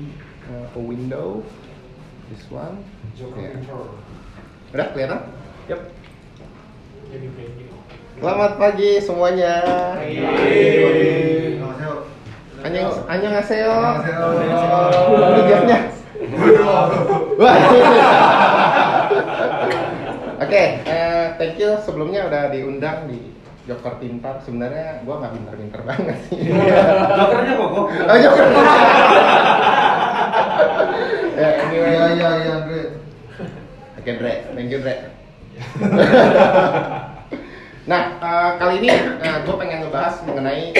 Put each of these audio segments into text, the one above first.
uh, a window. This one. Joker Yeah. Udah kelihatan? Yep. Selamat pagi semuanya. Pagi. Annyeonghaseyo. Annyeonghaseyo. Ini gasnya. Wah. Oke, eh, thank you sebelumnya udah diundang di Joker Pintar. Sebenarnya gua nggak pintar-pintar banget sih. Jokernya kok kok. Oh, Joker. ya, anyway. Iya iya iya Andre. Oke, Dre. Thank you, Dre. nah, eh, kali ini gue pengen ngebahas mengenai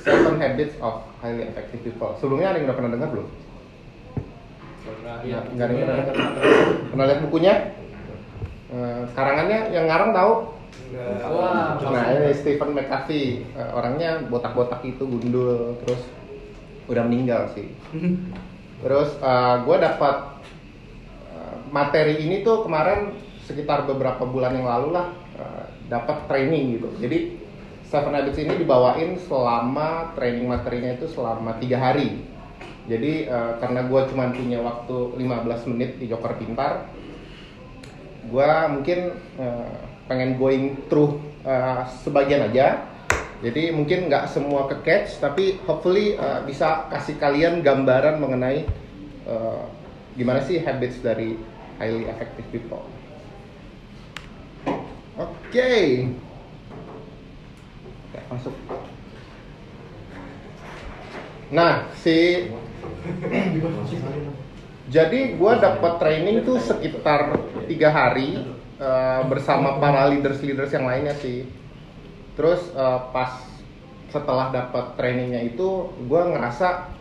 Seven Habits of Highly Effective People. Sebelumnya ada yang udah pernah dengar belum? Iya. Nggak ada yang pernah dengar. Pernah lihat bukunya? Eh, karangannya yang ngarang tahu? Wah. Nah, ini Stephen McAfee. Eh, orangnya botak-botak itu gundul, terus udah meninggal sih. Terus gue dapat eh, materi ini tuh kemarin sekitar beberapa bulan yang lalu lah eh, dapat training gitu. Jadi Seven Habits ini dibawain selama training materinya itu selama tiga hari. Jadi eh, karena gue cuma punya waktu 15 menit di Joker Pintar, gue mungkin eh, pengen going through eh, sebagian aja. Jadi mungkin nggak semua ke catch, tapi hopefully eh, bisa kasih kalian gambaran mengenai eh, gimana sih habits dari highly effective people. Oke, Oke, masuk. Nah, si jadi gue dapat training tuh sekitar tiga hari eh, bersama para leaders leaders yang lainnya sih. Terus eh, pas setelah dapat trainingnya itu gue ngerasa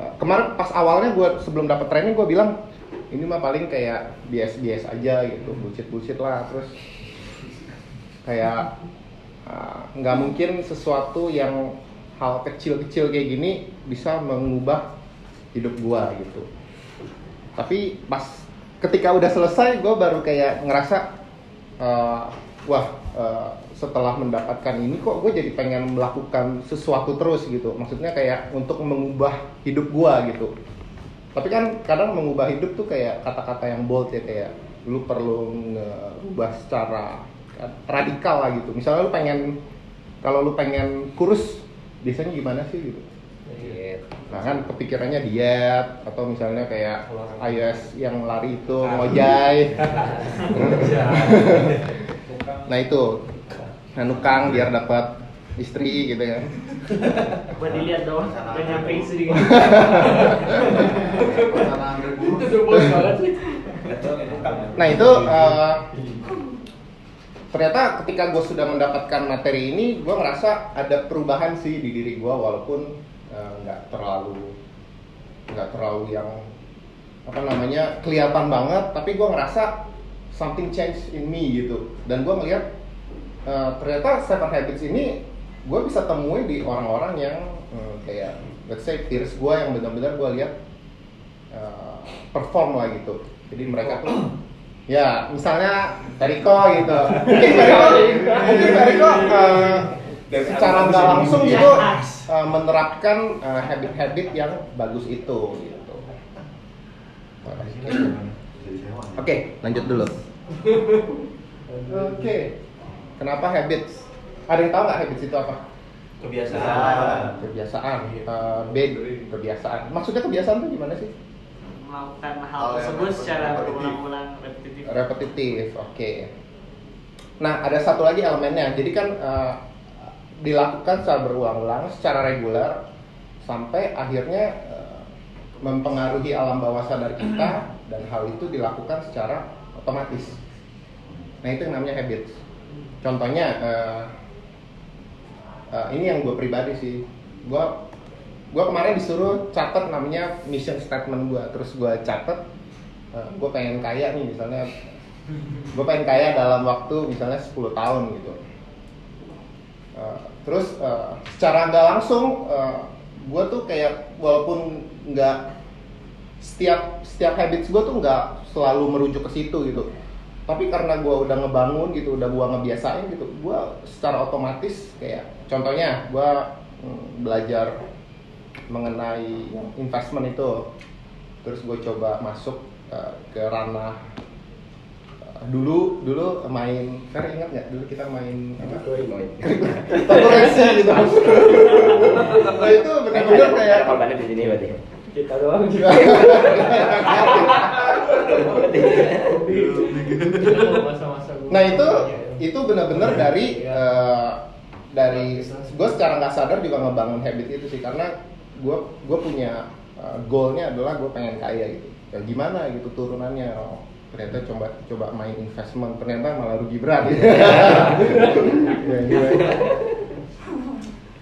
eh, kemarin pas awalnya gue sebelum dapat training gue bilang ini mah paling kayak bias bias aja gitu bullshit bullshit lah. Terus kayak eh, nggak mungkin sesuatu yang hal kecil-kecil kayak gini bisa mengubah hidup gua gitu. Tapi pas ketika udah selesai gue baru kayak ngerasa eh, wah eh, setelah mendapatkan ini kok gue jadi pengen melakukan sesuatu terus gitu. Maksudnya kayak untuk mengubah hidup gua gitu. Tapi kan kadang mengubah hidup tuh kayak kata-kata yang bold ya kayak lu perlu ngubah secara radikal lah gitu. Misalnya lu pengen kalau lu pengen kurus biasanya gimana sih gitu? Nah kan kepikirannya diet atau misalnya kayak iOS yang lari itu ngojai. nah itu nah nukang biar dapat istri gitu kan. Buat dilihat dong, udah nyampe istri. Nah itu eh, ternyata ketika gue sudah mendapatkan materi ini, gue ngerasa ada perubahan sih di diri gue walaupun eh, nggak terlalu nggak terlalu yang apa namanya kelihatan banget, tapi gue ngerasa something change in me gitu. Dan gue ngeliat eh, ternyata Seven Habits ini gue bisa temuin di orang-orang yang eh, kayak let's say peers gue yang benar-benar gue lihat eh, perform lah gitu. Jadi mereka tuh ya misalnya Eriko gitu. Mungkin Eriko, mungkin Eriko eh, secara nggak langsung gitu eh, menerapkan eh, habit-habit yang bagus itu gitu. Oke, lanjut dulu. Oke, kenapa habits? Ada yang tahu nggak habits itu apa? Kebiasaan. Kebiasaan. Eh, B, kebiasaan. Maksudnya kebiasaan tuh gimana sih? melakukan hal tersebut secara repetitif. berulang-ulang repetitif. repetitif oke nah ada satu lagi elemennya jadi kan eh, dilakukan secara berulang-ulang secara reguler sampai akhirnya eh, mempengaruhi alam bawah sadar kita dan hal itu dilakukan secara otomatis nah itu yang namanya habits contohnya eh, eh, ini yang gue pribadi sih. Gue gue kemarin disuruh catat namanya mission statement gue terus gue catat gue pengen kaya nih misalnya gue pengen kaya dalam waktu misalnya 10 tahun gitu. Eh, terus eh, secara nggak langsung gue tuh kayak walaupun nggak setiap setiap habits gue tuh nggak selalu merujuk ke situ gitu tapi karena gue udah ngebangun gitu udah gue ngebiasain gitu gue secara otomatis kayak contohnya gue mm, belajar mengenai investment itu. Terus gue coba masuk uh, ke ranah uh, dulu dulu main Fer ingat nggak? Dulu kita main apa? Cryptocurrency gitu. Nah itu benar-benar kayak korbannya di sini berarti. Kita doang juga. Masa-masa gua- Nah itu Iya, itu benar-benar dari Iya. eh, dari gue secara nggak sadar juga ngebangun habit itu sih karena gue gue punya eh, goalnya adalah gue pengen kaya gitu. Ya gimana gitu turunannya? Oh, ternyata coba coba main investment ternyata malah rugi berat gitu. Ya, gimana?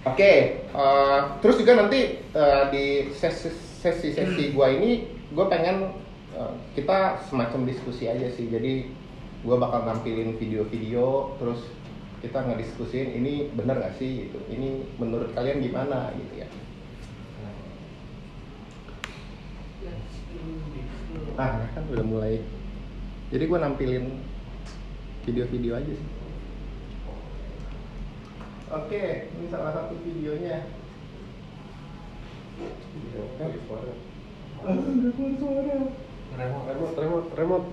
Oke, eh, terus juga nanti eh, di sesi-sesi gua ini gue pengen eh, kita semacam diskusi aja sih. Jadi gue bakal nampilin video-video, terus kita ngediskusin ini bener gak sih gitu. Ini menurut kalian gimana gitu ya? Ah, kan udah mulai. Jadi gue nampilin video-video aja sih. Oke, ini salah satu videonya. Ah, nggak keluar suara. Remote, remote, remote, remote.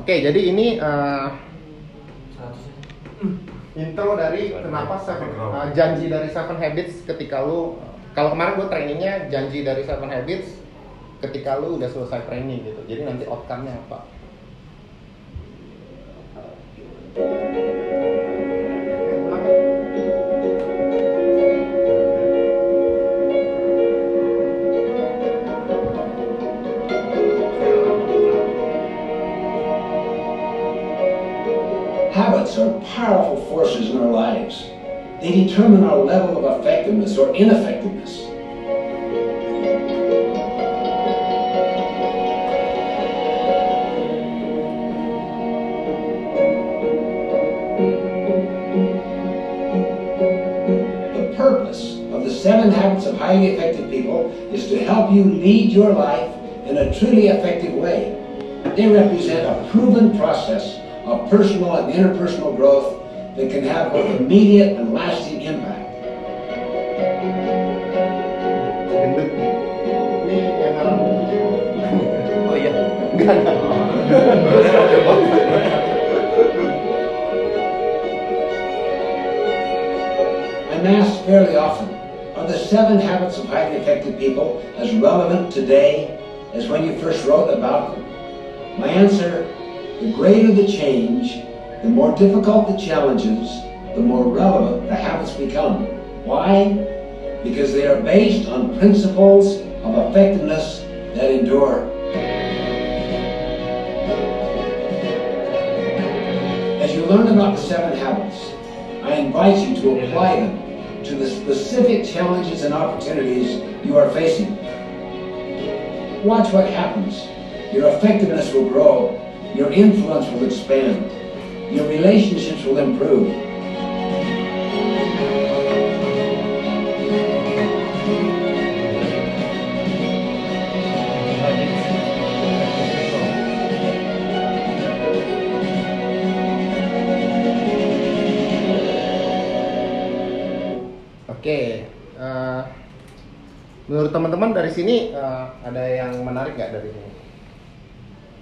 Oke, jadi ini eh, intro dari kenapa seven, eh, janji dari Seven Habits ketika lu kalau kemarin gue trainingnya janji dari Seven Habits ketika lu udah selesai training gitu. Jadi nanti outcome-nya apa? Habits are powerful forces in our lives. They determine our level of effectiveness or ineffectiveness. Seven habits of highly effective people is to help you lead your life in a truly effective way. They represent a proven process of personal and interpersonal growth that can have both immediate and lasting impact. Gendut. Ini yang ngarang bukunya. Oh enggak. I'm asked fairly often, seven habits of highly effective people as relevant today as when you first wrote about them? My answer, the greater the change, the more difficult the challenges, the more relevant the habits become. Why? Because they are based on principles of effectiveness that endure. As you learn about the seven habits, I invite you to apply them to the specific challenges and opportunities you are facing. Watch what happens. Your effectiveness will grow, your influence will expand, your relationships will improve. Menurut teman-teman dari sini eh, ada yang menarik nggak dari sini?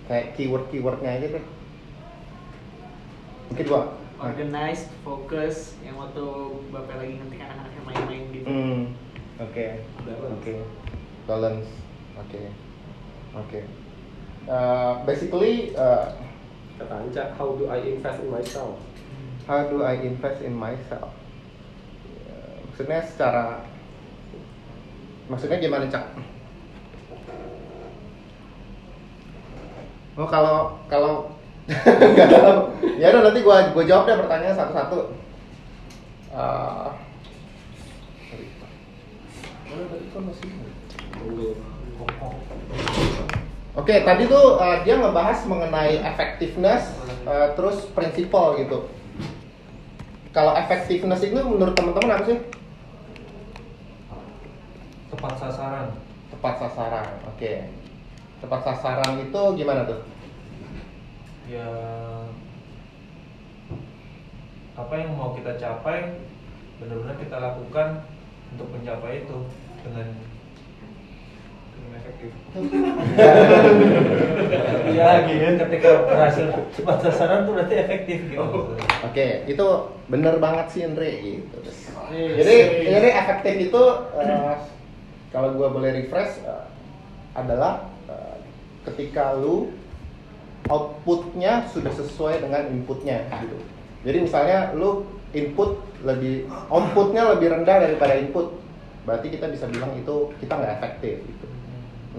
Kayak keyword-keywordnya aja deh. Mungkin gua. Organized, fokus, yang waktu bapak lagi ngetik anak-anaknya main-main gitu. Hmm, oke, Balance. oke, balance, oke, oke. Eh, basically, eh, Kata Anca, how do I invest in myself? how do I invest in myself? Ya, maksudnya secara, maksudnya gimana cak? Oh kalau kalau nggak tahu. ya udah nanti gua gua jawab deh pertanyaan satu-satu. Masih? Oke, tadi tuh eh, dia ngebahas mengenai effectiveness, eh, terus prinsipal gitu. Kalau effectiveness itu menurut teman-teman apa sih? Tepat sasaran. Tepat sasaran. Oke. Tepat sasaran itu gimana tuh? Ya apa yang mau kita capai benar-benar kita lakukan untuk mencapai itu dengan dengan efektif. ya gitu ketika berhasil cepat sasaran tuh berarti efektif gitu. Oke, itu bener banget sih Andre gitu. Yes. Jadi, jadi efektif itu eh, kalau gua boleh refresh eh, adalah eh, ketika lu outputnya sudah sesuai dengan inputnya gitu. Jadi misalnya lu input lebih outputnya lebih rendah daripada input, berarti kita bisa bilang itu kita nggak efektif gitu.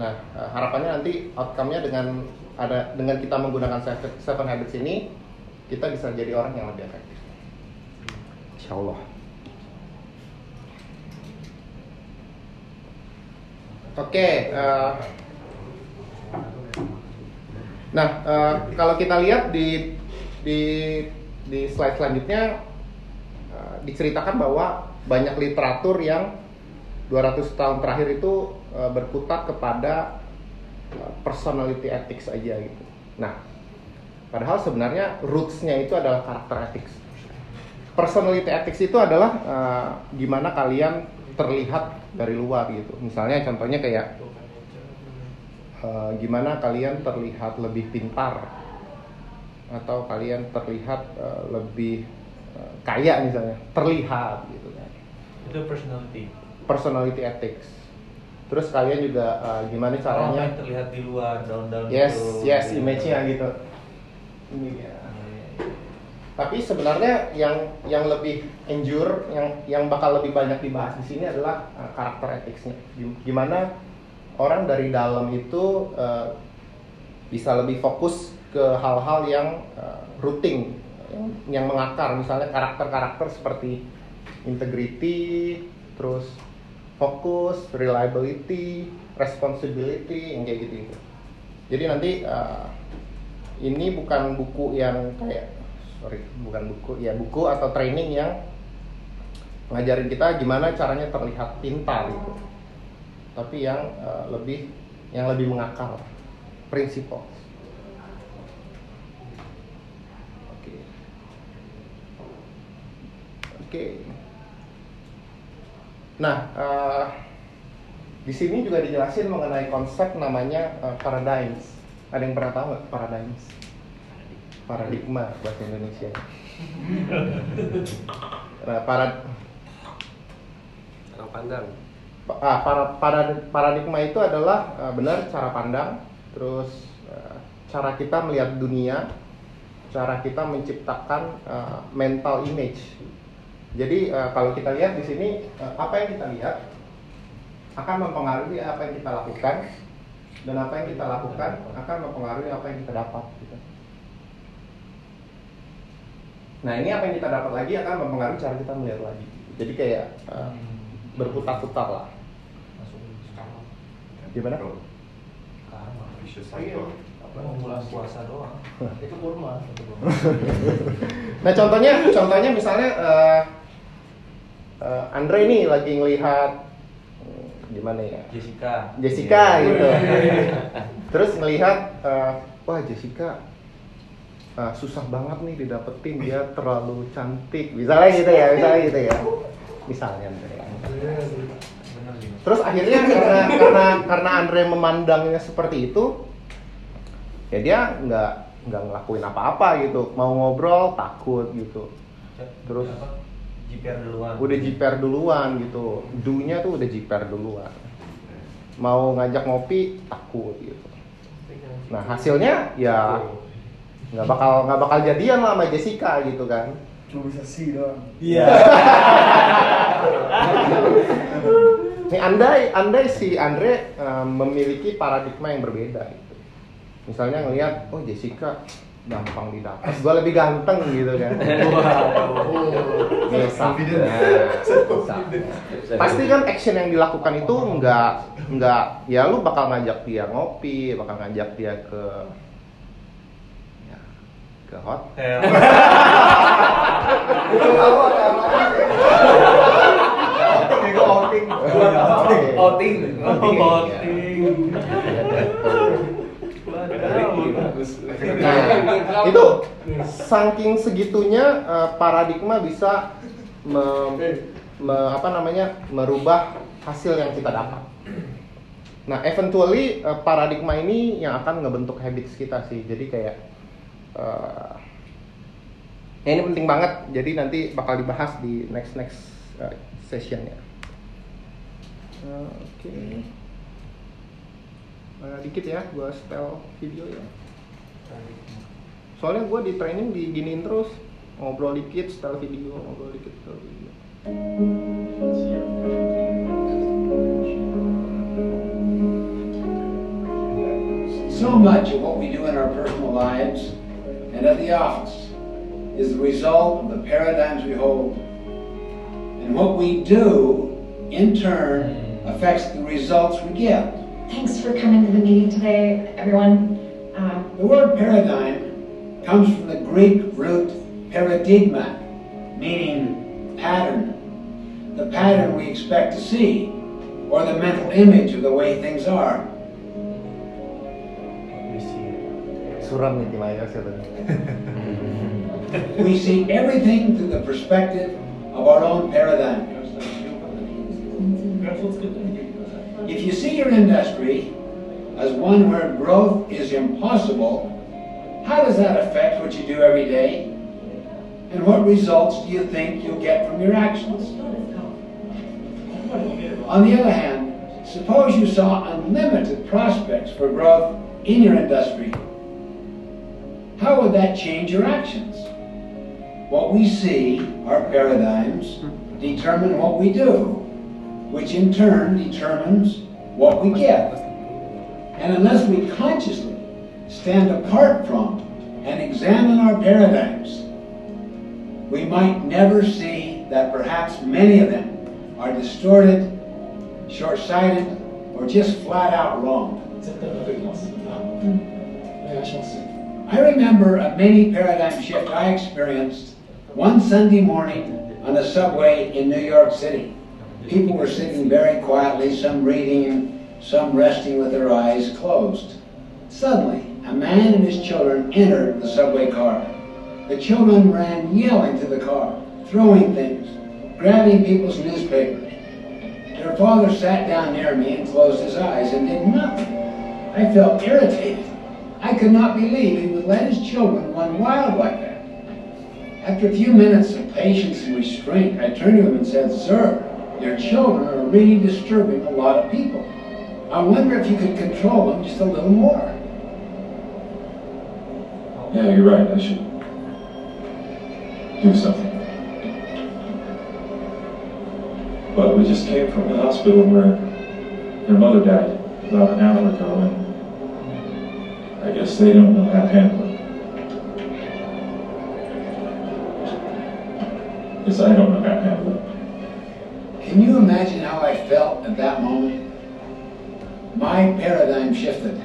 Nah eh, harapannya nanti outcome-nya dengan ada dengan kita menggunakan seven habits ini kita bisa jadi orang yang lebih efektif. Insya Allah. Oke. eh, nah, eh, kalau kita lihat di di di slide selanjutnya eh, diceritakan bahwa banyak literatur yang 200 tahun terakhir itu eh, berkutat kepada eh, personality ethics aja gitu. Nah, padahal sebenarnya rootsnya itu adalah karakter ethics. Personality ethics itu adalah eh, gimana kalian terlihat dari luar gitu. Misalnya contohnya kayak eh, gimana kalian terlihat lebih pintar atau kalian terlihat eh, lebih eh, kaya misalnya, terlihat gitu kan. Itu personality. Personality ethics. Terus kalian juga eh, gimana caranya yang terlihat di luar daun-daun Yes, itu. yes, image-nya gitu. Ini ya. Tapi sebenarnya yang yang lebih endure, yang yang bakal lebih banyak dibahas di sini adalah uh, karakter etiknya. Gim- Gimana orang dari dalam itu uh, bisa lebih fokus ke hal-hal yang uh, routine, yang, mengakar, misalnya karakter-karakter seperti integrity, terus fokus, reliability, responsibility, yang kayak gitu. Jadi nanti uh, ini bukan buku yang kayak sorry bukan buku. Ya buku atau training yang ngajarin kita gimana caranya terlihat pintar gitu. Tapi yang uh, lebih yang lebih mengakar prinsipal. Oke. Oke. Nah uh, di sini juga dijelasin mengenai konsep namanya uh, paradigms. Ada yang pernah tahu nggak paradigms paradigma bahasa Indonesia nah, para Orang pandang. ah, para, para- paradigma itu adalah uh, benar cara pandang, terus uh, cara kita melihat dunia, cara kita menciptakan uh, mental image. Jadi uh, kalau kita lihat di sini uh, apa yang kita lihat akan mempengaruhi apa yang kita lakukan dan apa yang kita lakukan akan mempengaruhi apa yang kita dapat. gitu. Nah ini apa yang kita dapat lagi akan mempengaruhi cara kita melihat lagi. Jadi kayak uh, berputar-putar lah. Masuk. Gimana? Karma. Vicious Iya. cycle. Apa bulan puasa doang. Itu kurma. Nah contohnya, contohnya misalnya eh, eh, Andre nih lagi ngelihat hmm, gimana ya Jessica. Jessica gitu. Terus ngelihat eh, wah Jessica eh, susah banget nih didapetin dia terlalu cantik. Misalnya gitu ya, misalnya gitu ya. Misalnya. Terus akhirnya karena karena karena Andre memandangnya seperti itu, ya dia nggak nggak ngelakuin apa-apa gitu. Mau ngobrol takut gitu. Terus? JPR duluan. Udah jiper duluan gitu. Do-nya tuh udah jiper duluan. Mau ngajak ngopi takut gitu. Nah hasilnya ya nggak bakal nggak bakal jadian lah sama Jessica gitu kan. Cuma bisa sih doang. Iya. Nih andai andai si Andre eh, memiliki paradigma yang berbeda gitu. Misalnya ngelihat, oh Jessica gampang didapat, gue lebih ganteng gitu kan. Biasa. Nah, bisa. Pasti kan action yang dilakukan itu nggak nggak ya lu bakal ngajak dia ngopi, bakal ngajak dia ke ke hotel. Outing, outing. Outing. Outing. Outing. Iya. Nah, itu saking segitunya eh, paradigma bisa me- me- apa namanya merubah hasil yang kita dapat. Nah, eventually eh, paradigma ini yang akan ngebentuk habits kita sih. Jadi kayak eh, ya ini penting banget. Jadi nanti bakal dibahas di next next eh, sessionnya. Eh, Oke. Eh, dikit ya, gua setel video ya. Soalnya gue di training diginiin terus ngobrol dikit, setel video, ngobrol dikit, setel video. So much of what we do in our personal lives and at the office is the result of the paradigms we hold. And what we do, in turn, affects the results we get. Thanks for coming to the meeting today, everyone. Um, The word paradigm comes from the Greek root paradigma, meaning pattern. The pattern we expect to see, or the mental image of the way things are. We see everything through the perspective of our own paradigm. If you see your industry as one where growth is impossible, how does that affect what you do every day? And what results do you think you'll get from your actions? On the other hand, suppose you saw unlimited prospects for growth in your industry. How would that change your actions? What we see, our paradigms, determine what we do, which in turn determines what we get. And unless we consciously stand apart from and examine our paradigms, we might never see that perhaps many of them are distorted, short sighted, or just flat out wrong. I remember a mini paradigm shift I experienced one Sunday morning on a subway in New York City. People were sitting very quietly, some reading, some resting with their eyes closed. Suddenly, a man and his children entered the subway car. The children ran yelling to the car, throwing things, grabbing people's newspapers. Their father sat down near me and closed his eyes and did nothing. I felt irritated. I could not believe he would let his children run wild like that. After a few minutes of patience and restraint, I turned to him and said, Sir, your children are really disturbing a lot of people. I wonder if you could control them just a little more. Yeah, you're right. I should do something. But we just came from the hospital where their mother died about an hour ago, I guess they don't know how to handle it. Because I don't know how to handle it. Can you imagine how I felt at that moment? My paradigm shifted.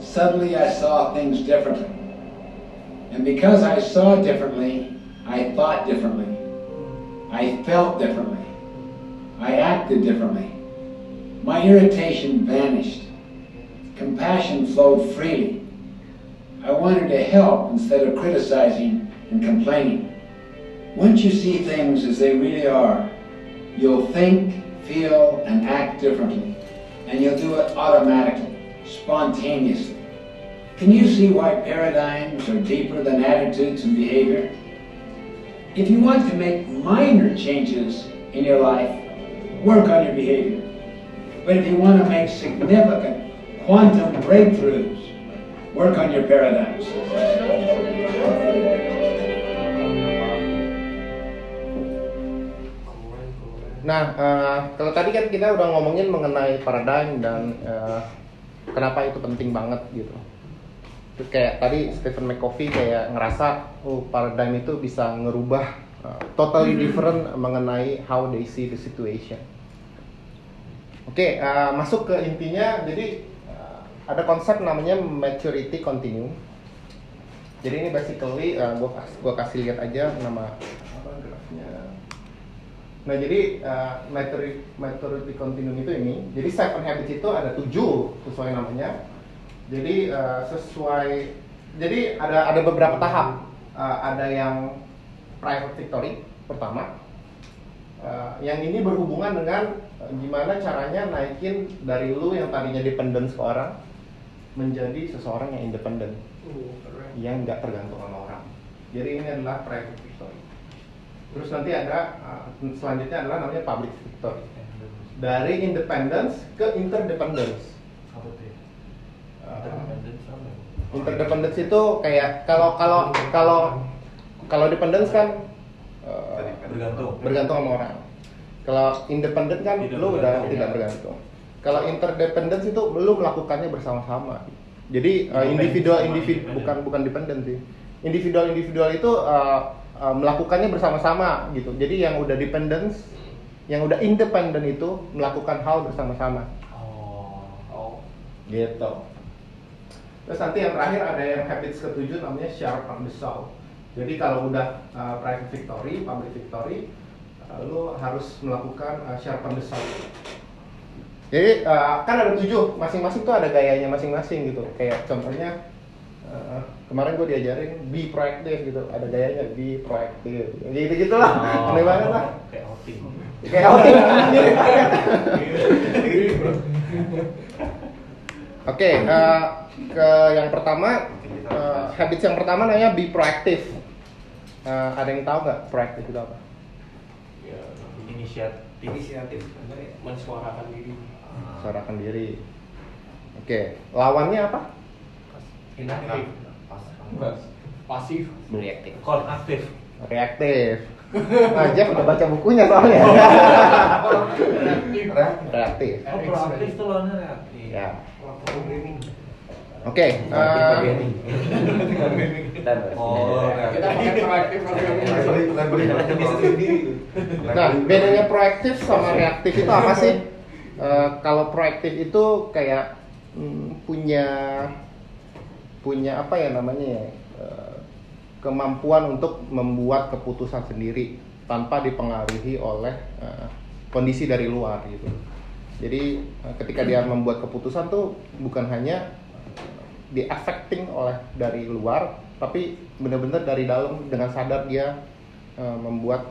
Suddenly I saw things differently. And because I saw differently, I thought differently. I felt differently. I acted differently. My irritation vanished. Compassion flowed freely. I wanted to help instead of criticizing and complaining. Once you see things as they really are, you'll think, feel, and act differently. And you'll do it automatically, spontaneously. Can you see why paradigms are deeper than attitudes and behavior? If you want to make minor changes in your life, work on your behavior. But if you want to make significant quantum breakthroughs, work on your paradigms. Nah, eh, kalau tadi kan kita udah ngomongin mengenai paradigm dan eh, kenapa itu penting banget gitu. Terus kayak tadi Stephen McCovey kayak ngerasa oh paradigm itu bisa ngerubah eh, totally different mengenai how they see the situation. Oke, eh, masuk ke intinya. Jadi ada konsep namanya maturity continuum. Jadi ini basically eh, gua kas- gua kasih lihat aja nama apa grafnya. Nah jadi uh, maturity, maturity continuum itu ini, jadi seven habits itu ada tujuh sesuai namanya. Jadi eh, sesuai jadi ada ada beberapa tahap. Eh, ada yang private victory pertama. Eh, yang ini berhubungan dengan eh, gimana caranya naikin dari lu yang tadinya dependent ke orang menjadi seseorang yang independen Uh, keren. yang nggak tergantung sama orang. Jadi ini adalah private victory. Terus nanti ada uh, selanjutnya adalah namanya public victory. Dari independence ke interdependence. apa tuh Uh, Interdependence apa interdependence itu kayak kalau kalau kalau kalau dependence kan uh, bergantung bergantung sama orang. Kalau independent kan Tidak lu udah tidak bergantung. Kalau interdependence itu lu melakukannya bersama-sama. Jadi uh, individual individu bukan bukan dependent sih. Individual individual itu uh, uh, melakukannya bersama-sama gitu. Jadi yang udah dependence, yang udah independent itu melakukan hal bersama-sama oh Oh, gitu. Terus nanti yang terakhir ada yang habits ketujuh namanya share from the soul. Jadi kalau udah uh, private victory, public victory, uh, lu harus melakukan uh, share from the soul. Jadi uh, kan ada tujuh, masing-masing tuh ada gayanya masing-masing gitu. Kayak contohnya uh, kemarin gue diajarin be proactive gitu, ada gayanya be proactive. Gitu gitulah, Oh. aneh banget lah. kayak outing Kayak outing. Oke, eh, ke yang pertama eh, habits yang pertama namanya be proactive. Eh, ada yang tahu nggak proactive itu apa? ya inisiatif Inisiatif, mensuarakan diri. Suarakan diri. Oke, lawannya apa? Inaktif. Pasif. Reaktif. konaktif Reaktif. Nah, Jeff udah baca bukunya soalnya. Reaktif. oh proaktif tuh lawannya reaktif Ya. Programming. Oke. eh, oh Kita pakai proaktif. Nah, bedanya proaktif sama reaktif itu apa sih? Eh, kalau proaktif itu kayak mm, punya punya apa ya namanya ya? eh, kemampuan untuk membuat keputusan sendiri tanpa dipengaruhi oleh eh, kondisi dari luar gitu. Jadi ketika dia membuat keputusan tuh bukan hanya di affecting oleh dari luar, tapi benar-benar dari dalam dengan sadar dia membuat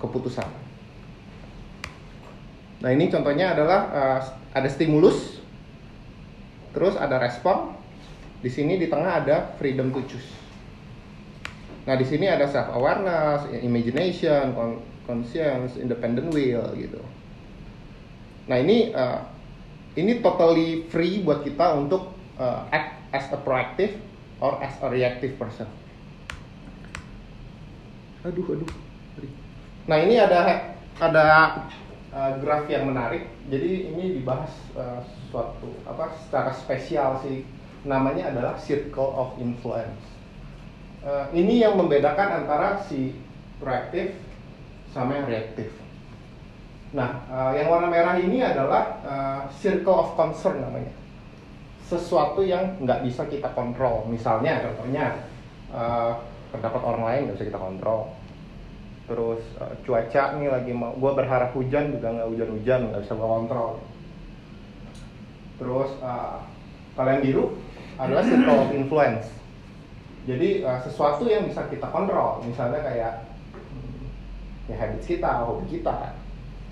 keputusan. Nah ini contohnya adalah eh, ada stimulus, terus ada respon. Di sini di tengah ada freedom to choose. Nah di sini ada self awareness, imagination, con- conscience, independent will gitu. Nah ini eh, ini totally free buat kita untuk eh, act as a proactive or as a reactive person. Aduh aduh. Nah ini ada ada uh, graf yang menarik. Jadi ini dibahas uh, suatu apa secara spesial sih. Namanya adalah circle of influence. Uh, ini yang membedakan antara si proaktif sama yang reaktif. Nah, uh, yang warna merah ini adalah uh, circle of concern namanya. Sesuatu yang nggak bisa kita kontrol. Misalnya, contohnya uh, pendapat orang lain nggak bisa kita kontrol terus uh, cuaca nih lagi mau gue berharap hujan juga nggak hujan-hujan. Nggak bisa gue kontrol. Terus uh, kalau yang biru adalah circle of influence. Jadi uh, sesuatu yang bisa kita kontrol. Misalnya kayak ya habits kita hobi kita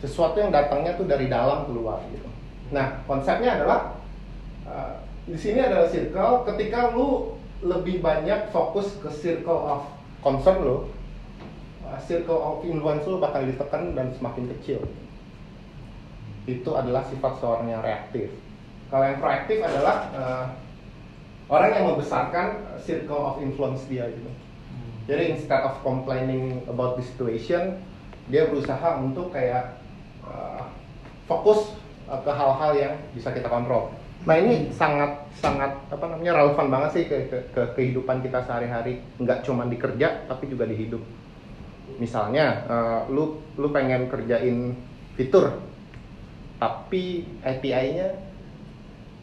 sesuatu yang datangnya tuh dari dalam keluar gitu. Nah konsepnya adalah uh, di sini adalah circle ketika lu lebih banyak fokus ke circle of concern lu uh, circle of influence lu bakal ditekan dan semakin kecil. Itu adalah sifat seorang yang reaktif. Kalau yang proaktif adalah uh, orang yang membesarkan circle of influence dia gitu. Jadi instead of complaining about the situation, dia berusaha untuk kayak uh, fokus uh, ke hal-hal yang bisa kita kontrol. Nah ini sangat sangat apa namanya relevan banget sih ke, ke, ke kehidupan kita sehari-hari. Nggak cuma di kerja tapi juga di hidup. Misalnya, eh, lu lu pengen kerjain fitur, tapi API-nya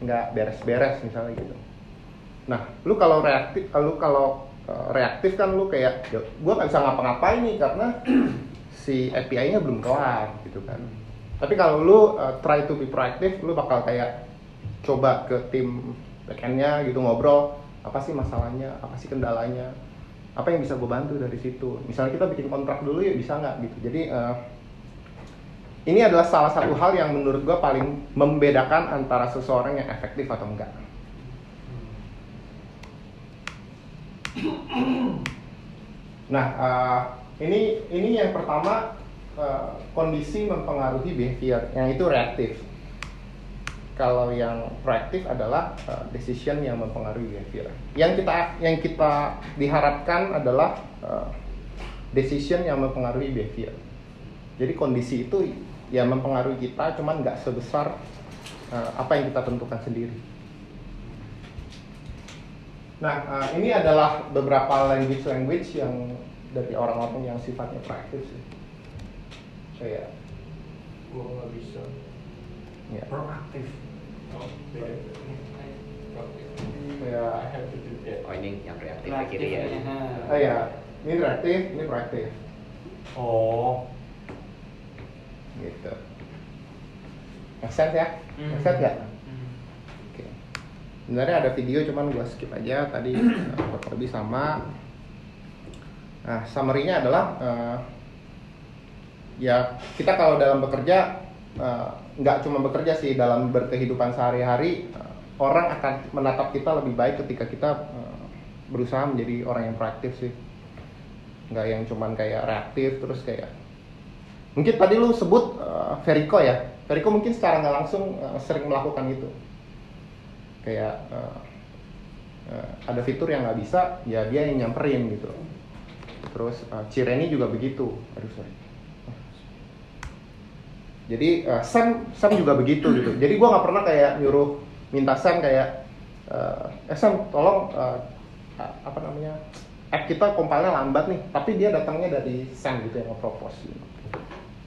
nggak beres-beres misalnya gitu. Nah, lu kalau reaktif, lu kalau eh, reaktif kan lu kayak, "Ya, gua nggak bisa ngapa-ngapain nih karena si API-nya belum kelar gitu kan. Tapi kalau lu eh, try to be proactive, lu bakal kayak coba ke tim backendnya gitu ngobrol apa sih masalahnya apa sih kendalanya apa yang bisa gue bantu dari situ? Misalnya kita bikin kontrak dulu ya bisa nggak gitu? Jadi eh, ini adalah salah satu hal yang menurut gue paling membedakan antara seseorang yang efektif atau enggak. Nah, eh, ini ini yang pertama eh, kondisi mempengaruhi behavior, yang itu reaktif. Kalau yang proaktif adalah eh, decision yang mempengaruhi behavior. Yang kita yang kita diharapkan adalah eh, decision yang mempengaruhi behavior. Jadi kondisi itu yang mempengaruhi kita, cuman nggak sebesar eh, apa yang kita tentukan sendiri. Nah, eh, ini adalah beberapa language-language yang dari orang-orang yang sifatnya proaktif sih. Kayak, Gua nggak bisa. ya, Proaktif. Oh, that. Oh ini yang reaktif ke kiri ya. oh ya, ini reaktif, ini proaktif, Oh, gitu. Make sense ya? Make sense nggak? Oke. Sebenarnya ada video cuman gua skip aja tadi eh, kurang lebih sama. Nah, summary-nya adalah eh, ya kita kalau dalam bekerja eh, nggak cuma bekerja sih dalam berkehidupan sehari-hari eh, orang akan menatap kita lebih baik ketika kita eh, berusaha menjadi orang yang proaktif sih. Nggak yang cuman kayak reaktif terus kayak mungkin tadi lu sebut eh, Veriko ya. Veriko mungkin secara nggak langsung eh, sering melakukan itu kayak eh, eh, ada fitur yang nggak bisa ya dia yang nyamperin gitu terus eh, Cireni juga begitu aduh sorry jadi eh, Sam Sam juga begitu gitu jadi gua nggak pernah kayak nyuruh minta Sam kayak eh "Eh, Sam tolong a- apa namanya app kita compile-nya lambat nih tapi dia datangnya dari Sam gitu yang nge-propose gitu.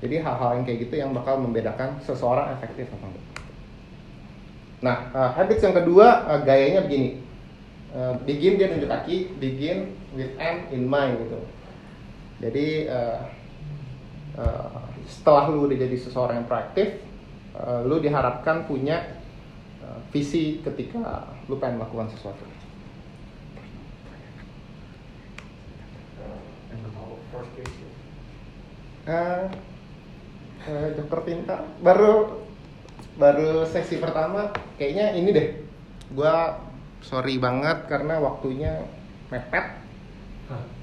jadi hal-hal yang kayak gitu yang bakal membedakan seseorang efektif atau enggak Nah, uh, habits yang kedua uh, gayanya begini. Uh, begin dia tunjuk kaki, begin with end in mind gitu. Jadi uh, uh, setelah lu udah jadi seseorang yang proaktif, uh, lu diharapkan punya uh, visi ketika lu pengen melakukan sesuatu. Uh, uh, Joker pintar. Baru baru sesi pertama kayaknya ini deh. Gua sorry banget karena waktunya mepet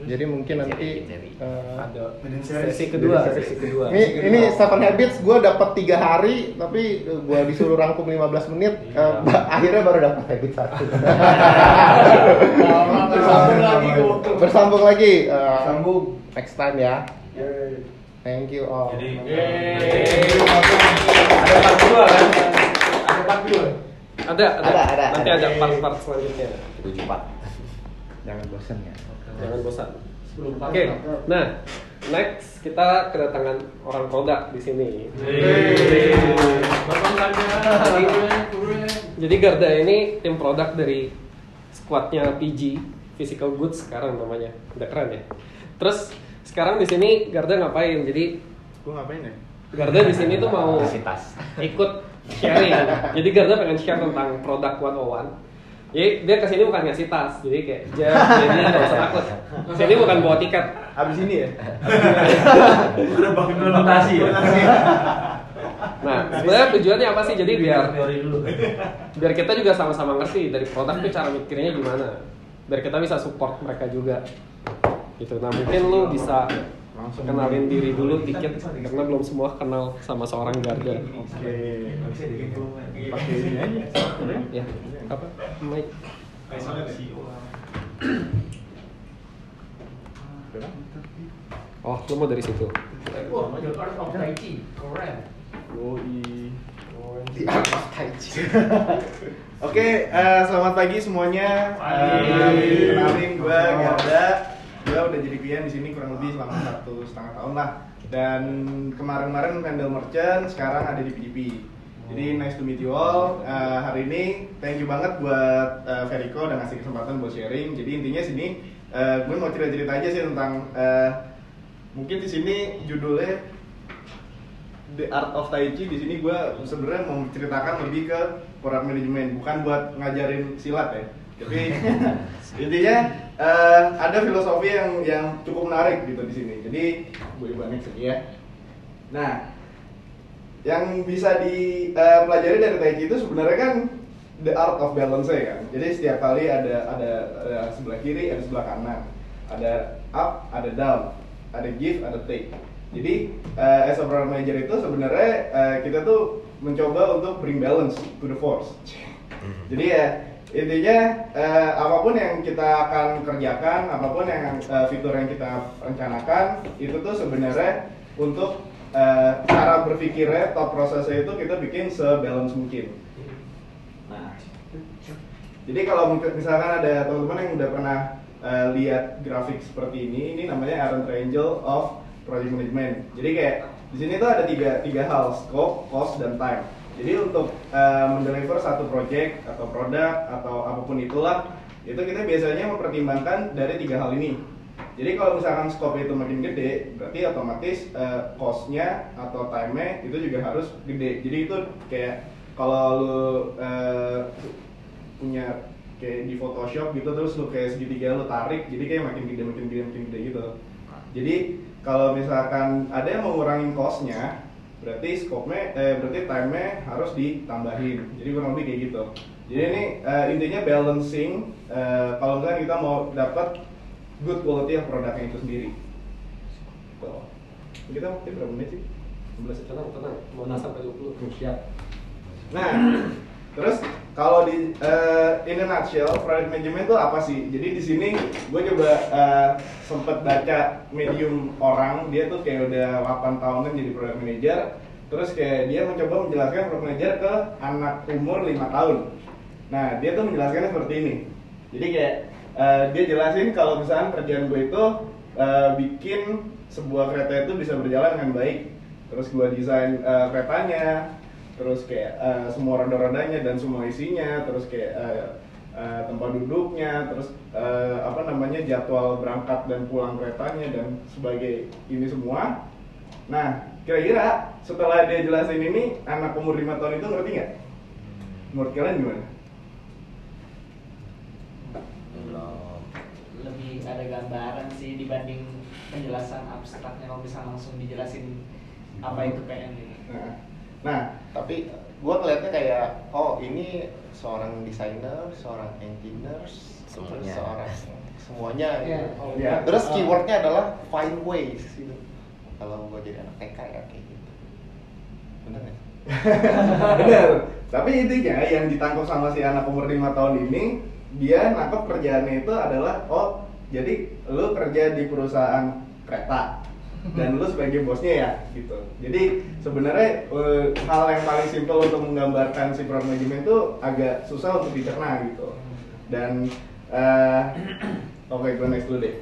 jadi mungkin nanti uh, Ada Sesi kedua, sesi kedua. ini ini seven habits gue dapat tiga hari tapi gue disuruh rangkum 15 menit Iya. uh, akhirnya baru dapat habit satu Bersambung lagi bersambung lagi uh, Sambung. next time ya thank you all Jadi Yeay. ada part dua kan? Ada part dua. Ada, ada, Ada, ada, Nanti ada. part-part selanjutnya. Tujuh empat. jangan bosan ya Jangan bosan. Oke, nah next kita kedatangan orang produk di sini. Tanya. Jadi Garda ini tim produk dari squadnya PG Physical Goods sekarang namanya, udah keren ya. Terus sekarang di sini Garda ngapain? Jadi Gue ngapain ya? Garda di sini tuh mau ikut sharing. Jadi Garda pengen share tentang produk 101. Jadi dia ke sini bukan ngasih tas, jadi kayak jam, jadi nggak usah takut. Sini bukan bawa tiket. Abis ini ya? Udah bangun implementasi ya. Nah, sebenarnya tujuannya apa sih? Jadi biar teori dulu. biar kita juga sama-sama ngerti dari produk itu cara mikirnya gimana. Biar kita bisa support mereka juga. Gitu. Nah, mungkin lu bisa Langsung kenalin diri dulu dikit karena belum semua kenal sama seorang Garda. Oke. Pakai ini aja. Ya, apa? Mic. Oh, lu mau dari situ. Wah, the art of Tai Chi. Keren. Yoi. di atas tai chi Oke, eh, selamat pagi semuanya. Pagi. Eh, kenalin gue Garda. Gue udah jadi klien di sini kurang lebih selama satu setengah tahun lah. Dan kemarin-kemarin handle merchant, sekarang ada di PDP. Jadi nice to meet you all. Eh, hari ini thank you banget buat eh, Veriko dan ngasih kesempatan buat sharing. Jadi intinya sini eh, gue mau cerita-cerita aja sih tentang eh, mungkin di sini judulnya the art of tai chi di sini gue sebenarnya mau menceritakan lebih ke product management, bukan buat ngajarin silat ya. Tapi intinya eh, ada filosofi yang yang cukup menarik gitu di sini. Jadi gue balik sini ya. Nah, yang bisa dipelajari dari Tai Chi itu sebenarnya kan the art of balance ya kan. Jadi setiap kali ada ada, ada sebelah kiri, ada sebelah kanan, ada up, ada down, ada give, ada take. Jadi eh, as a product manager itu sebenarnya eh, kita tuh mencoba untuk bring balance to the force. Jadi ya intinya eh, apa pun yang kita akan kerjakan, apa pun yang eh, fitur yang kita rencanakan itu tuh sebenarnya untuk eh, cara berpikirnya, thought prosesnya itu kita bikin sebalance mungkin. Nah, jadi kalau misalkan ada teman-teman yang udah pernah eh, lihat grafik seperti ini, ini namanya Aaron Triangle of Project Management. Jadi kayak di sini tuh ada tiga tiga hal, scope, cost, dan time. Jadi untuk eh, mendeliver satu project atau produk atau apa pun itulah, itu kita biasanya mempertimbangkan dari tiga hal ini. Jadi kalau misalkan scope itu makin gede, berarti otomatis eh, cost-nya atau time-nya itu juga harus gede. Jadi itu kayak kalau lu eh, punya kayak di Photoshop gitu terus lu kayak segitiga lu tarik, jadi kayak makin gede makin gede makin gede gitu. Jadi kalau misalkan ada yang mengurangi cost-nya, berarti scope-nya, eh, berarti time-nya harus ditambahin. Jadi kurang lebih kayak gitu. Jadi ini eh, intinya balancing. eh, kalau misalkan kita mau dapat good quality of produknya itu sendiri. Tuh. Kita mungkin berapa menit sih? 15 Tenang, tenang. Mau sampai 20. Siap. Nah, terus kalau di eh, in a nutshell, product management itu apa sih? Jadi di sini gue coba eh, sempet baca medium orang, dia tuh kayak udah 8 tahunan jadi product manager. Terus kayak dia mencoba menjelaskan product manager ke anak umur 5 tahun. Nah, dia tuh menjelaskannya seperti ini. Jadi kayak eh, dia jelasin kalau misalnya kerjaan gue itu eh, bikin sebuah kereta itu bisa berjalan dengan baik. Terus gue desain eh, keretanya, terus kayak eh, semua roda-rodanya dan semua isinya, terus kayak eh, eh, tempat duduknya, terus eh, apa namanya jadwal berangkat dan pulang keretanya dan sebagai ini semua. Nah, kira-kira setelah dia jelasin ini, anak umur 5 tahun itu ngerti nggak? Menurut kalian gimana? Belum. lebih ada gambaran sih dibanding penjelasan abstraknya kalau bisa langsung dijelasin apa itu PN gitu. Nah, nah tapi gue ngeliatnya kayak oh ini seorang desainer seorang engineer Semuanya. seorang semuanya Iya. gitu. Oh, iya. terus Ah. keywordnya adalah find ways gitu kalau gue jadi anak TK ya kayak gitu bener nggak? Bener. Tapi intinya yang ditangkap sama si anak umur 5 tahun ini, dia nangkep kerjaannya itu adalah oh, jadi lu kerja di perusahaan kereta dan lu sebagai bosnya ya gitu. Jadi sebenarnya eh, hal yang paling simpel untuk menggambarkan si management itu agak susah untuk dicerna gitu. Dan eh, oke gue next dulu deh.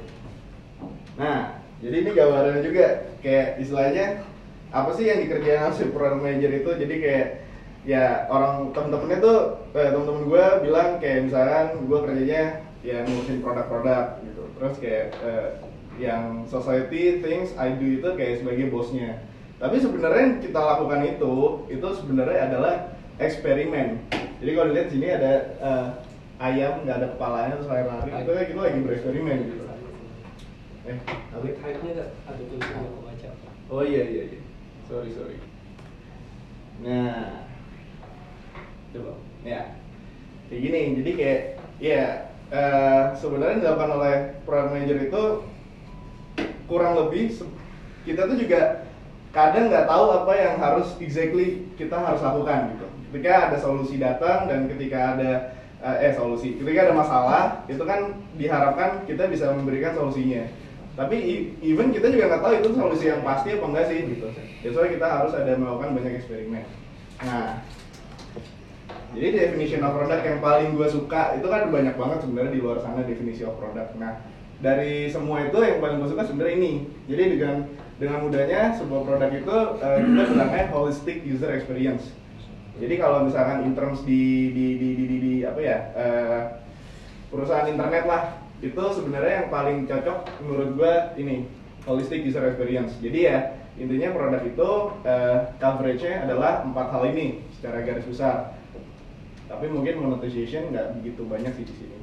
Nah, jadi ini gambarannya juga kayak istilahnya apa sih yang dikerjain si product manager itu jadi kayak ya orang temen-temennya tuh eh, temen-temen gue bilang kayak misalkan gue kerjanya ya ngurusin produk-produk gitu terus kayak eh, yang society things I do itu kayak sebagai bosnya tapi sebenarnya yang kita lakukan itu itu sebenarnya adalah eksperimen jadi kalau dilihat sini ada eh, ayam nggak ada kepalanya terus lari-lari itu kayak kita lagi bereksperimen gitu eh apa? Ada, ada tulisannya aku baca. Oh iya iya iya. Sorry sorry. Nah, coba. Ya, kayak gini. Jadi kayak ya eh, sebenarnya dilakukan oleh product manager itu kurang lebih kita tuh juga kadang nggak tahu apa yang harus exactly kita harus lakukan gitu. Ketika ada solusi datang dan ketika ada eh eh, solusi, ketika ada masalah itu kan diharapkan kita bisa memberikan solusinya. Tapi even kita juga nggak tahu itu solusi yang pasti apa enggak sih gitu. Why kita harus ada melakukan banyak eksperimen. Nah, jadi definition of product yang paling gue suka itu kan banyak banget sebenarnya di luar sana definisi of product. Nah, dari semua itu yang paling gue suka sebenarnya ini. Jadi dengan dengan mudahnya sebuah produk itu eh, kita bilangnya holistic user experience. Jadi kalau misalkan in terms di di di di, di, di apa ya eh, perusahaan internet lah itu sebenarnya yang paling cocok menurut gue ini holistic user experience. Jadi ya intinya produk itu eh, coveragenya adalah empat hal ini secara garis besar tapi mungkin monetization nggak begitu banyak sih di sini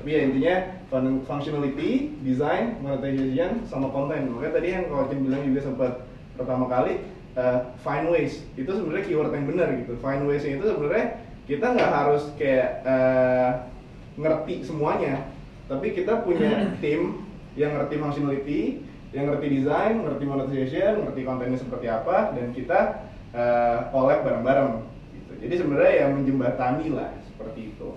tapi ya intinya fun- functionality, design, monetization, sama konten. Makanya tadi yang kalau Cim bilang juga sempat pertama kali uh, find ways. Itu sebenarnya keyword yang benar gitu. Find ways itu sebenarnya kita nggak harus kayak uh, ngerti semuanya. Tapi kita punya tim yang ngerti functionality yang ngerti design, ngerti monetization, ngerti kontennya seperti apa dan kita uh, collab bareng-bareng. Gitu. jadi sebenarnya ya menjembatani lah seperti itu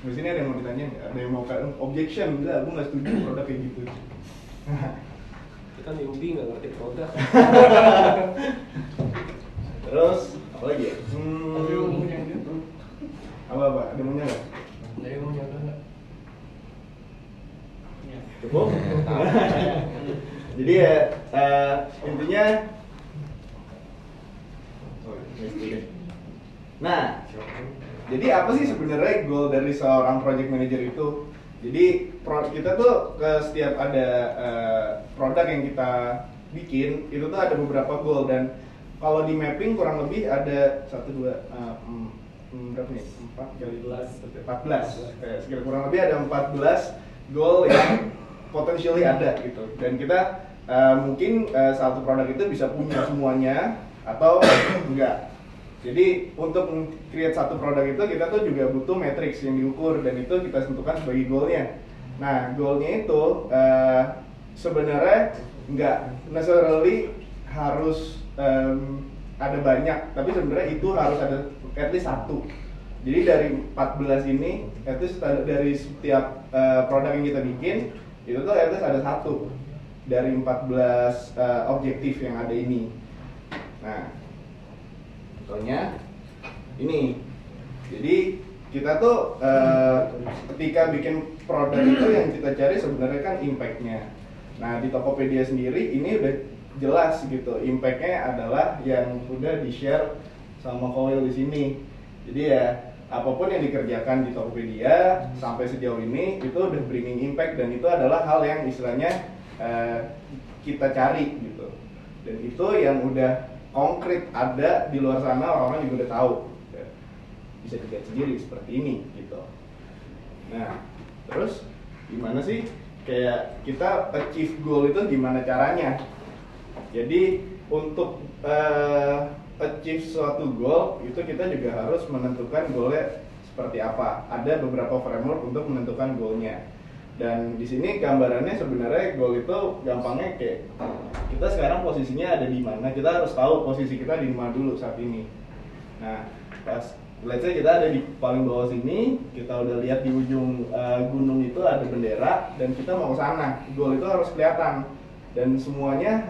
di sini ada yang mau ditanya nggak? Ada yang mau kayak objection? Enggak, aku nggak setuju produk kayak gitu. Kita newbie nggak ngerti produk. Terus apa lagi ya? Hmm, umumnya gitu. apa apa? Ada maunya nggak? Dari umumnya enggak. Cukup? Jadi ya intinya. Nah, jadi apa sih sebenarnya goal dari seorang project manager itu? Jadi kita tuh ke setiap ada eh, produk yang kita bikin itu tuh ada beberapa goal. Dan kalau di mapping kurang lebih ada satu dua eh, berapa nih? Empat? Kali empat belas. Sekitar kurang lebih ada 14 goal yang potentially ada gitu. Dan kita eh, mungkin eh, satu produk itu bisa punya semuanya atau enggak jadi untuk create satu produk itu kita tuh juga butuh matrix yang diukur dan itu kita tentukan sebagai goalnya. Nah goalnya itu eh, sebenarnya nggak necessarily harus em, ada banyak, tapi sebenarnya itu harus ada at least satu. Jadi dari 14 ini, at dari setiap eh, produk yang kita bikin itu tuh at least ada satu dari 14 eh, objektif yang ada ini. Nah, contohnya ini. Jadi kita tuh eh, ketika bikin produk itu yang kita cari sebenarnya kan impactnya. Nah di Tokopedia sendiri ini udah jelas gitu impactnya adalah yang udah di share sama Koil di sini. Jadi ya apa pun yang dikerjakan di Tokopedia sampai sejauh ini itu udah bringing impact dan itu adalah hal yang istilahnya eh, kita cari gitu. Dan itu yang udah konkret ada di luar sana orang-orang juga udah tahu Ya. bisa dilihat sendiri seperti ini gitu. Nah terus gimana sih? Kayak kita achieve goal itu gimana caranya? Jadi untuk eh, achieve suatu goal itu kita juga harus menentukan goalnya seperti apa. Ada beberapa framework untuk menentukan goalnya dan di sini gambarannya sebenarnya goal itu gampangnya kayak kita sekarang posisinya ada di mana? Kita harus tahu posisi kita di mana dulu saat ini. Nah pas let's say kita ada di paling bawah sini kita udah lihat di ujung eh, gunung itu ada bendera dan kita mau ke sana goal itu harus kelihatan. Dan semuanya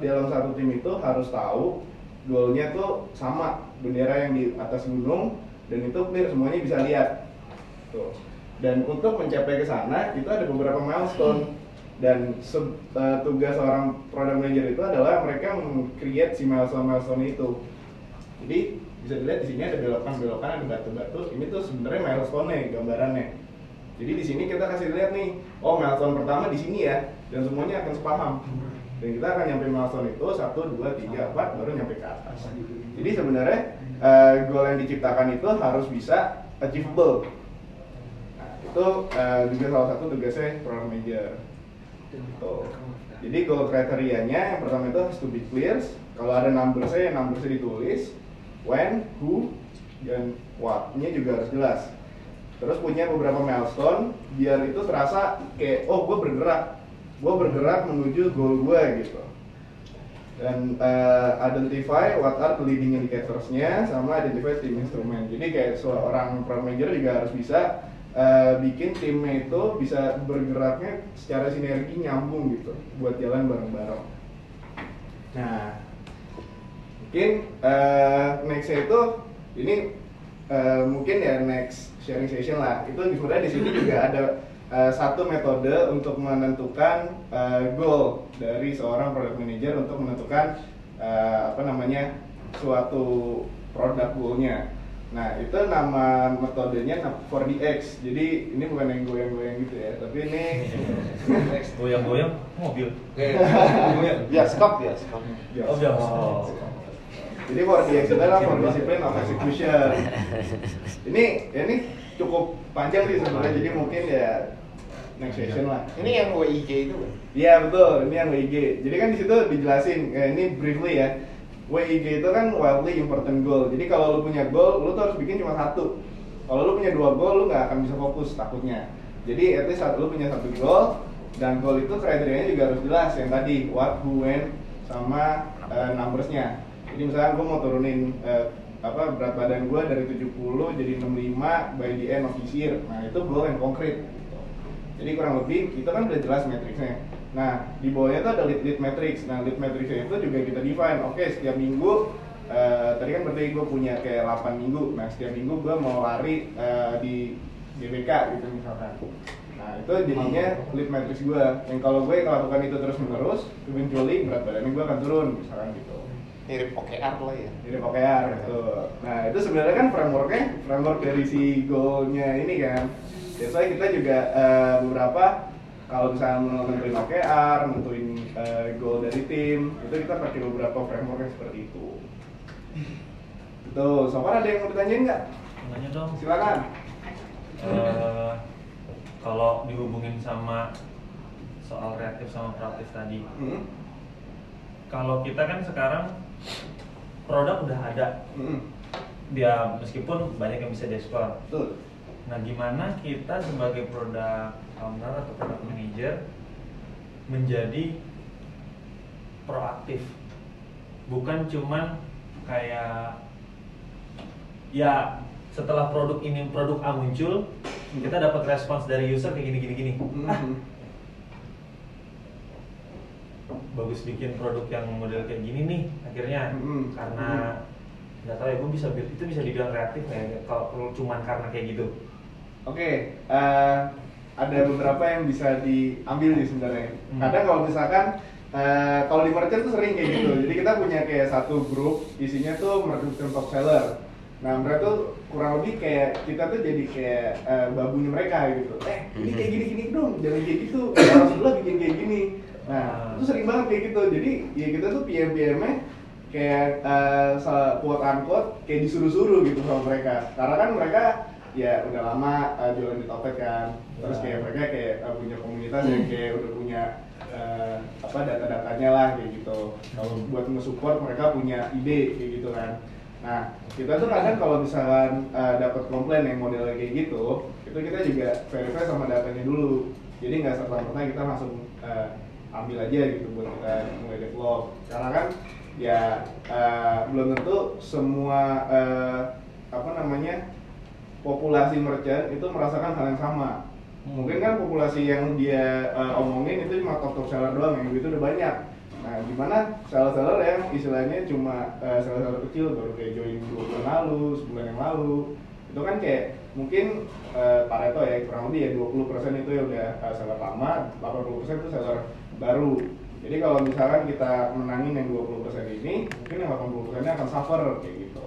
dalam satu tim itu harus tahu goalnya tuh sama bendera yang di atas gunung dan itu clear semuanya bisa lihat. Tuh dan untuk mencapai ke sana itu ada beberapa milestone. Dan eh, tugas seorang product manager itu adalah mereka create si milestone milestone itu. Jadi bisa dilihat di sini ada belokan-belokan ada batu-batu. Ini tuh sebenarnya milestone gambarannya. Jadi di sini kita kasih lihat nih oh milestone pertama di sini ya dan semuanya akan sepaham. Dan kita akan nyampe milestone itu satu dua tiga empat baru nyampe ke atas. Jadi sebenarnya eh, goal yang diciptakan itu harus bisa achievable Nah, itu eh, juga salah satu tugasnya product manager. Tuh. Jadi goal kriterianya yang pertama itu harus to be clear. Kalau ada numbersnya, numbersnya ditulis. When, who, dan what-nya juga harus jelas. Terus punya beberapa milestone biar itu terasa kayak oh gue bergerak, gue bergerak menuju goal gue gitu. Dan eh, identify what are the leading indicators-nya sama identify team instrument. Jadi kayak seorang product manager juga harus bisa eh, bikin timnya itu bisa bergeraknya secara sinergi nyambung gitu buat jalan bareng-bareng. Nah, mungkin eh, nextnya itu ini eh, mungkin ya next sharing session lah. Itu sebenarnya di sini juga ada eh, satu metode untuk menentukan eh, goal dari seorang product manager untuk menentukan eh, apa namanya suatu produk goalnya. Nah, itu nama metodenya 4DX. Jadi ini bukan yang goyang-goyang gitu ya, tapi ini Goyang-goyang mobil. Bioskop, bioskop. Oh, biasa. Jadi 4DX itu adalah for discipline of execution. Ini ya ini cukup panjang sih sebenarnya, jadi mungkin ya next session lah. Ini yang WIG itu kan? Iya betul, ini yang WIG. Jadi kan di situ dijelasin, eh, ini briefly ya. WIG itu kan wildly important goal. Jadi kalau lu punya goal, lu tuh harus bikin cuma satu. Kalau lu punya dua goal, lu nggak akan bisa fokus takutnya. Jadi at least lu punya satu goal dan goal itu kriterianya juga harus jelas yang tadi what, who, when, sama eh, numbersnya. Jadi misalnya gue mau turunin eh, apa berat badan gue dari 70 jadi 65 by the end of this year. Nah itu goal yang konkret. Jadi kurang lebih itu kan udah jelas matriksnya. Nah di bawahnya tuh ada lead lead matrix. Nah lead matrixnya itu juga kita define. Oke setiap minggu eh, tadi kan berarti gue punya kayak 8 minggu. Nah setiap minggu gue mau lari eh, di GBK gitu misalkan. Nah itu jadinya lead matrix gue. Yang kalau gue lakukan itu terus menerus, eventually berat badannya gue akan turun misalkan gitu. Mirip OKR lah ya. Jadi OKR gitu. Nah itu sebenarnya kan frameworknya framework dari si goalnya ini kan. Why kita juga eh, beberapa kalau misalnya nentuin OKR, nentuin eh, goal dari tim, itu kita pakai beberapa framework yang seperti itu. Tuh, so far ada yang mau ditanyain nggak? Nanya dong. Silakan. Eh, kalau dihubungin sama soal reaktif sama proaktif tadi, Hmm. kalau kita kan sekarang produk udah ada, Hmm. dia meskipun banyak yang bisa dieksplor. Betul. Nah, gimana kita sebagai produk owner atau product manager menjadi proaktif, bukan cuman kayak ya setelah produk ini produk A muncul, kita dapat respons dari user kayak gini gini gini. Ah, Hmm. bagus bikin produk yang model kayak gini nih akhirnya Mm-mm. karena nggak tahu ya gue bisa itu bisa dibilang kreatif nggak ya kalau cuman karena kayak gitu Oke, eh, ada beberapa yang bisa diambil sih sebenarnya. Hmm. Kadang kalau misalkan eh, kalau di merchant tuh sering kayak gitu. Jadi kita punya kayak satu grup isinya tuh merchant top seller. Nah mereka tuh kurang lebih kayak kita tuh jadi kayak eh, babunya mereka gitu. Eh ini kayak gini gini dong, jangan kayak gitu. Orang sebelah bikin kayak gini. Nah itu sering banget kayak gitu. Jadi ya kita tuh PM PM-nya kayak eh, se- quote unquote kayak disuruh-suruh gitu sama mereka. Karena kan mereka ya udah lama uh, jualan di Topet kan. Terus kayak mereka kayak uh, punya komunitas yang kayak udah punya uh, apa data-datanya lah kayak gitu. Kalau buat nge-support mereka punya ide kayak gitu kan. Nah kita tuh kadang kalau misalkan uh, dapat komplain yang modelnya kayak gitu itu kita juga verify sama datanya dulu. Jadi nggak serta merta kita langsung uh, ambil aja gitu buat kita mulai develop. Karena kan ya uh, belum tentu semua uh, apa namanya populasi merchant itu merasakan hal yang sama. Mungkin kan populasi yang dia uh, omongin itu cuma top top seller doang, yang itu udah banyak. Nah, gimana seller-seller yang istilahnya cuma uh, seller-seller kecil baru kayak join dua bulan lalu, sebulan yang lalu, itu kan kayak mungkin uh, Pareto ya kurang lebih ya 20% itu ya udah uh, seller lama, 80% itu seller baru. Jadi kalau misalkan kita menangin yang 20% ini, mungkin yang 80% nya akan suffer kayak gitu.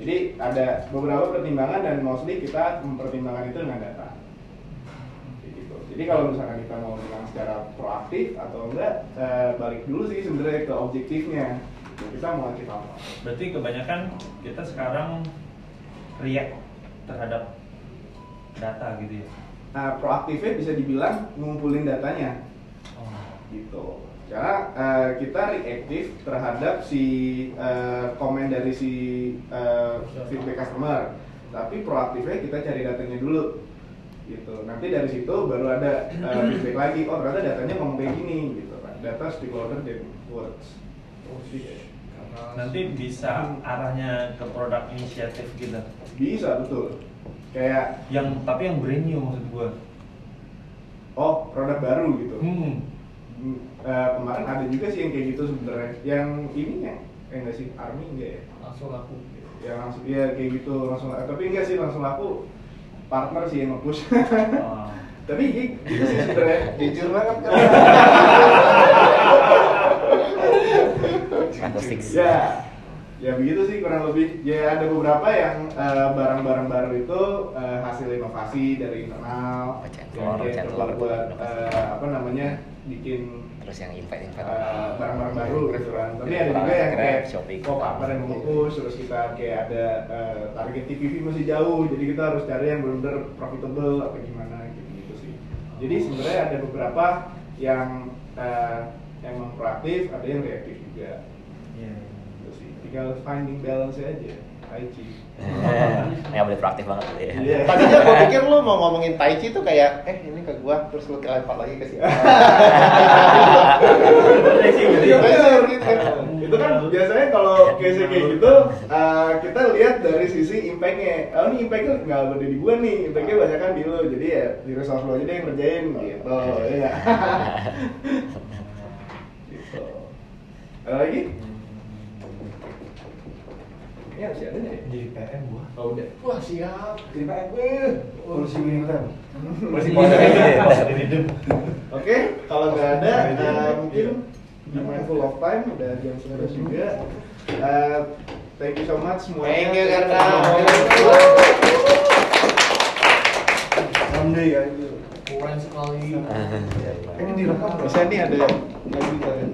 Jadi ada beberapa pertimbangan dan mostly kita mempertimbangkan itu dengan data. Gitu. Jadi kalau misalkan kita mau bilang secara proaktif atau enggak, eh, balik dulu sih sebenarnya ke objektifnya. Kita mau achieve apa? berarti kebanyakan kita sekarang react terhadap data gitu ya Nah, proaktifnya bisa dibilang ngumpulin datanya. oh. gitu karena eh, kita reaktif terhadap si eh, komen dari si eh, feedback customer. Tapi proaktifnya kita cari datanya dulu gitu. Nanti dari situ baru ada eh, feedback lagi. Oh ternyata datanya ngomong kayak gini gitu kan data speak louder than words. Nanti bisa arahnya ke produk inisiatif gitu. Bisa betul. Kayak yang tapi yang brand new maksud gua. Oh produk baru gitu. Hmm. Eh, kemarin ada juga sih yang kayak gitu sebenarnya. Yang ininya eh enggak sih? Army enggak ya? Langsung laku. Ya langsung ya kayak gitu langsung eh, tapi enggak sih langsung laku. Partner sih yang nge-push. Oh. tapi gi- gitu sih sebenarnya. Jujur banget kan. Fix. ya ya begitu sih kurang lebih. Ya ada beberapa yang eh, barang-barang baru itu eh, hasil inovasi dari internal. Macam coba telur. buat eh, apa namanya bikin Terus yang invite invite. eh, barang-barang baru gitu kan tapi ada Grab, juga yang kayak Shopee, kok apa yang fokus terus kita kayak ada eh, target TPV masih jauh jadi kita harus cari yang benar-benar profitable apa gimana gitu gitu sih. Jadi sebenarnya ada beberapa yang eh, emang proaktif ada yang reaktif juga. Iya. gitu sih. Tinggal finding balance aja Chi Nggak boleh proaktif banget gitu ya. Iya. Tadinya gue pikir lu mau ngomongin Tai Chi tuh kayak, eh ini ke gua, terus lu lempar lagi ke sini. Iya gitu. Itu kan biasanya kalau case kayak gitu eh, kita lihat dari sisi impact-nya. Oh ini impact-nya nggak ada di gua nih, impact-nya banyak kan di lu. Jadi ya di resource lu aja deh yang ngerjain gitu. Iya. gitu. Ada lagi? Ini masih ada ya? Jadi PM gua. Oh udah. Wah siap. Jadi PM gue. Kursi militan. Masih Oke, kalau nggak ada, eh, mungkin be mindful of time, udah jam 11 juga. Eh, thank you so much semuanya. Thank you, Karna. Someday ya itu. Keren sekali. Ini direkam. Bisa nih ada lagi kan.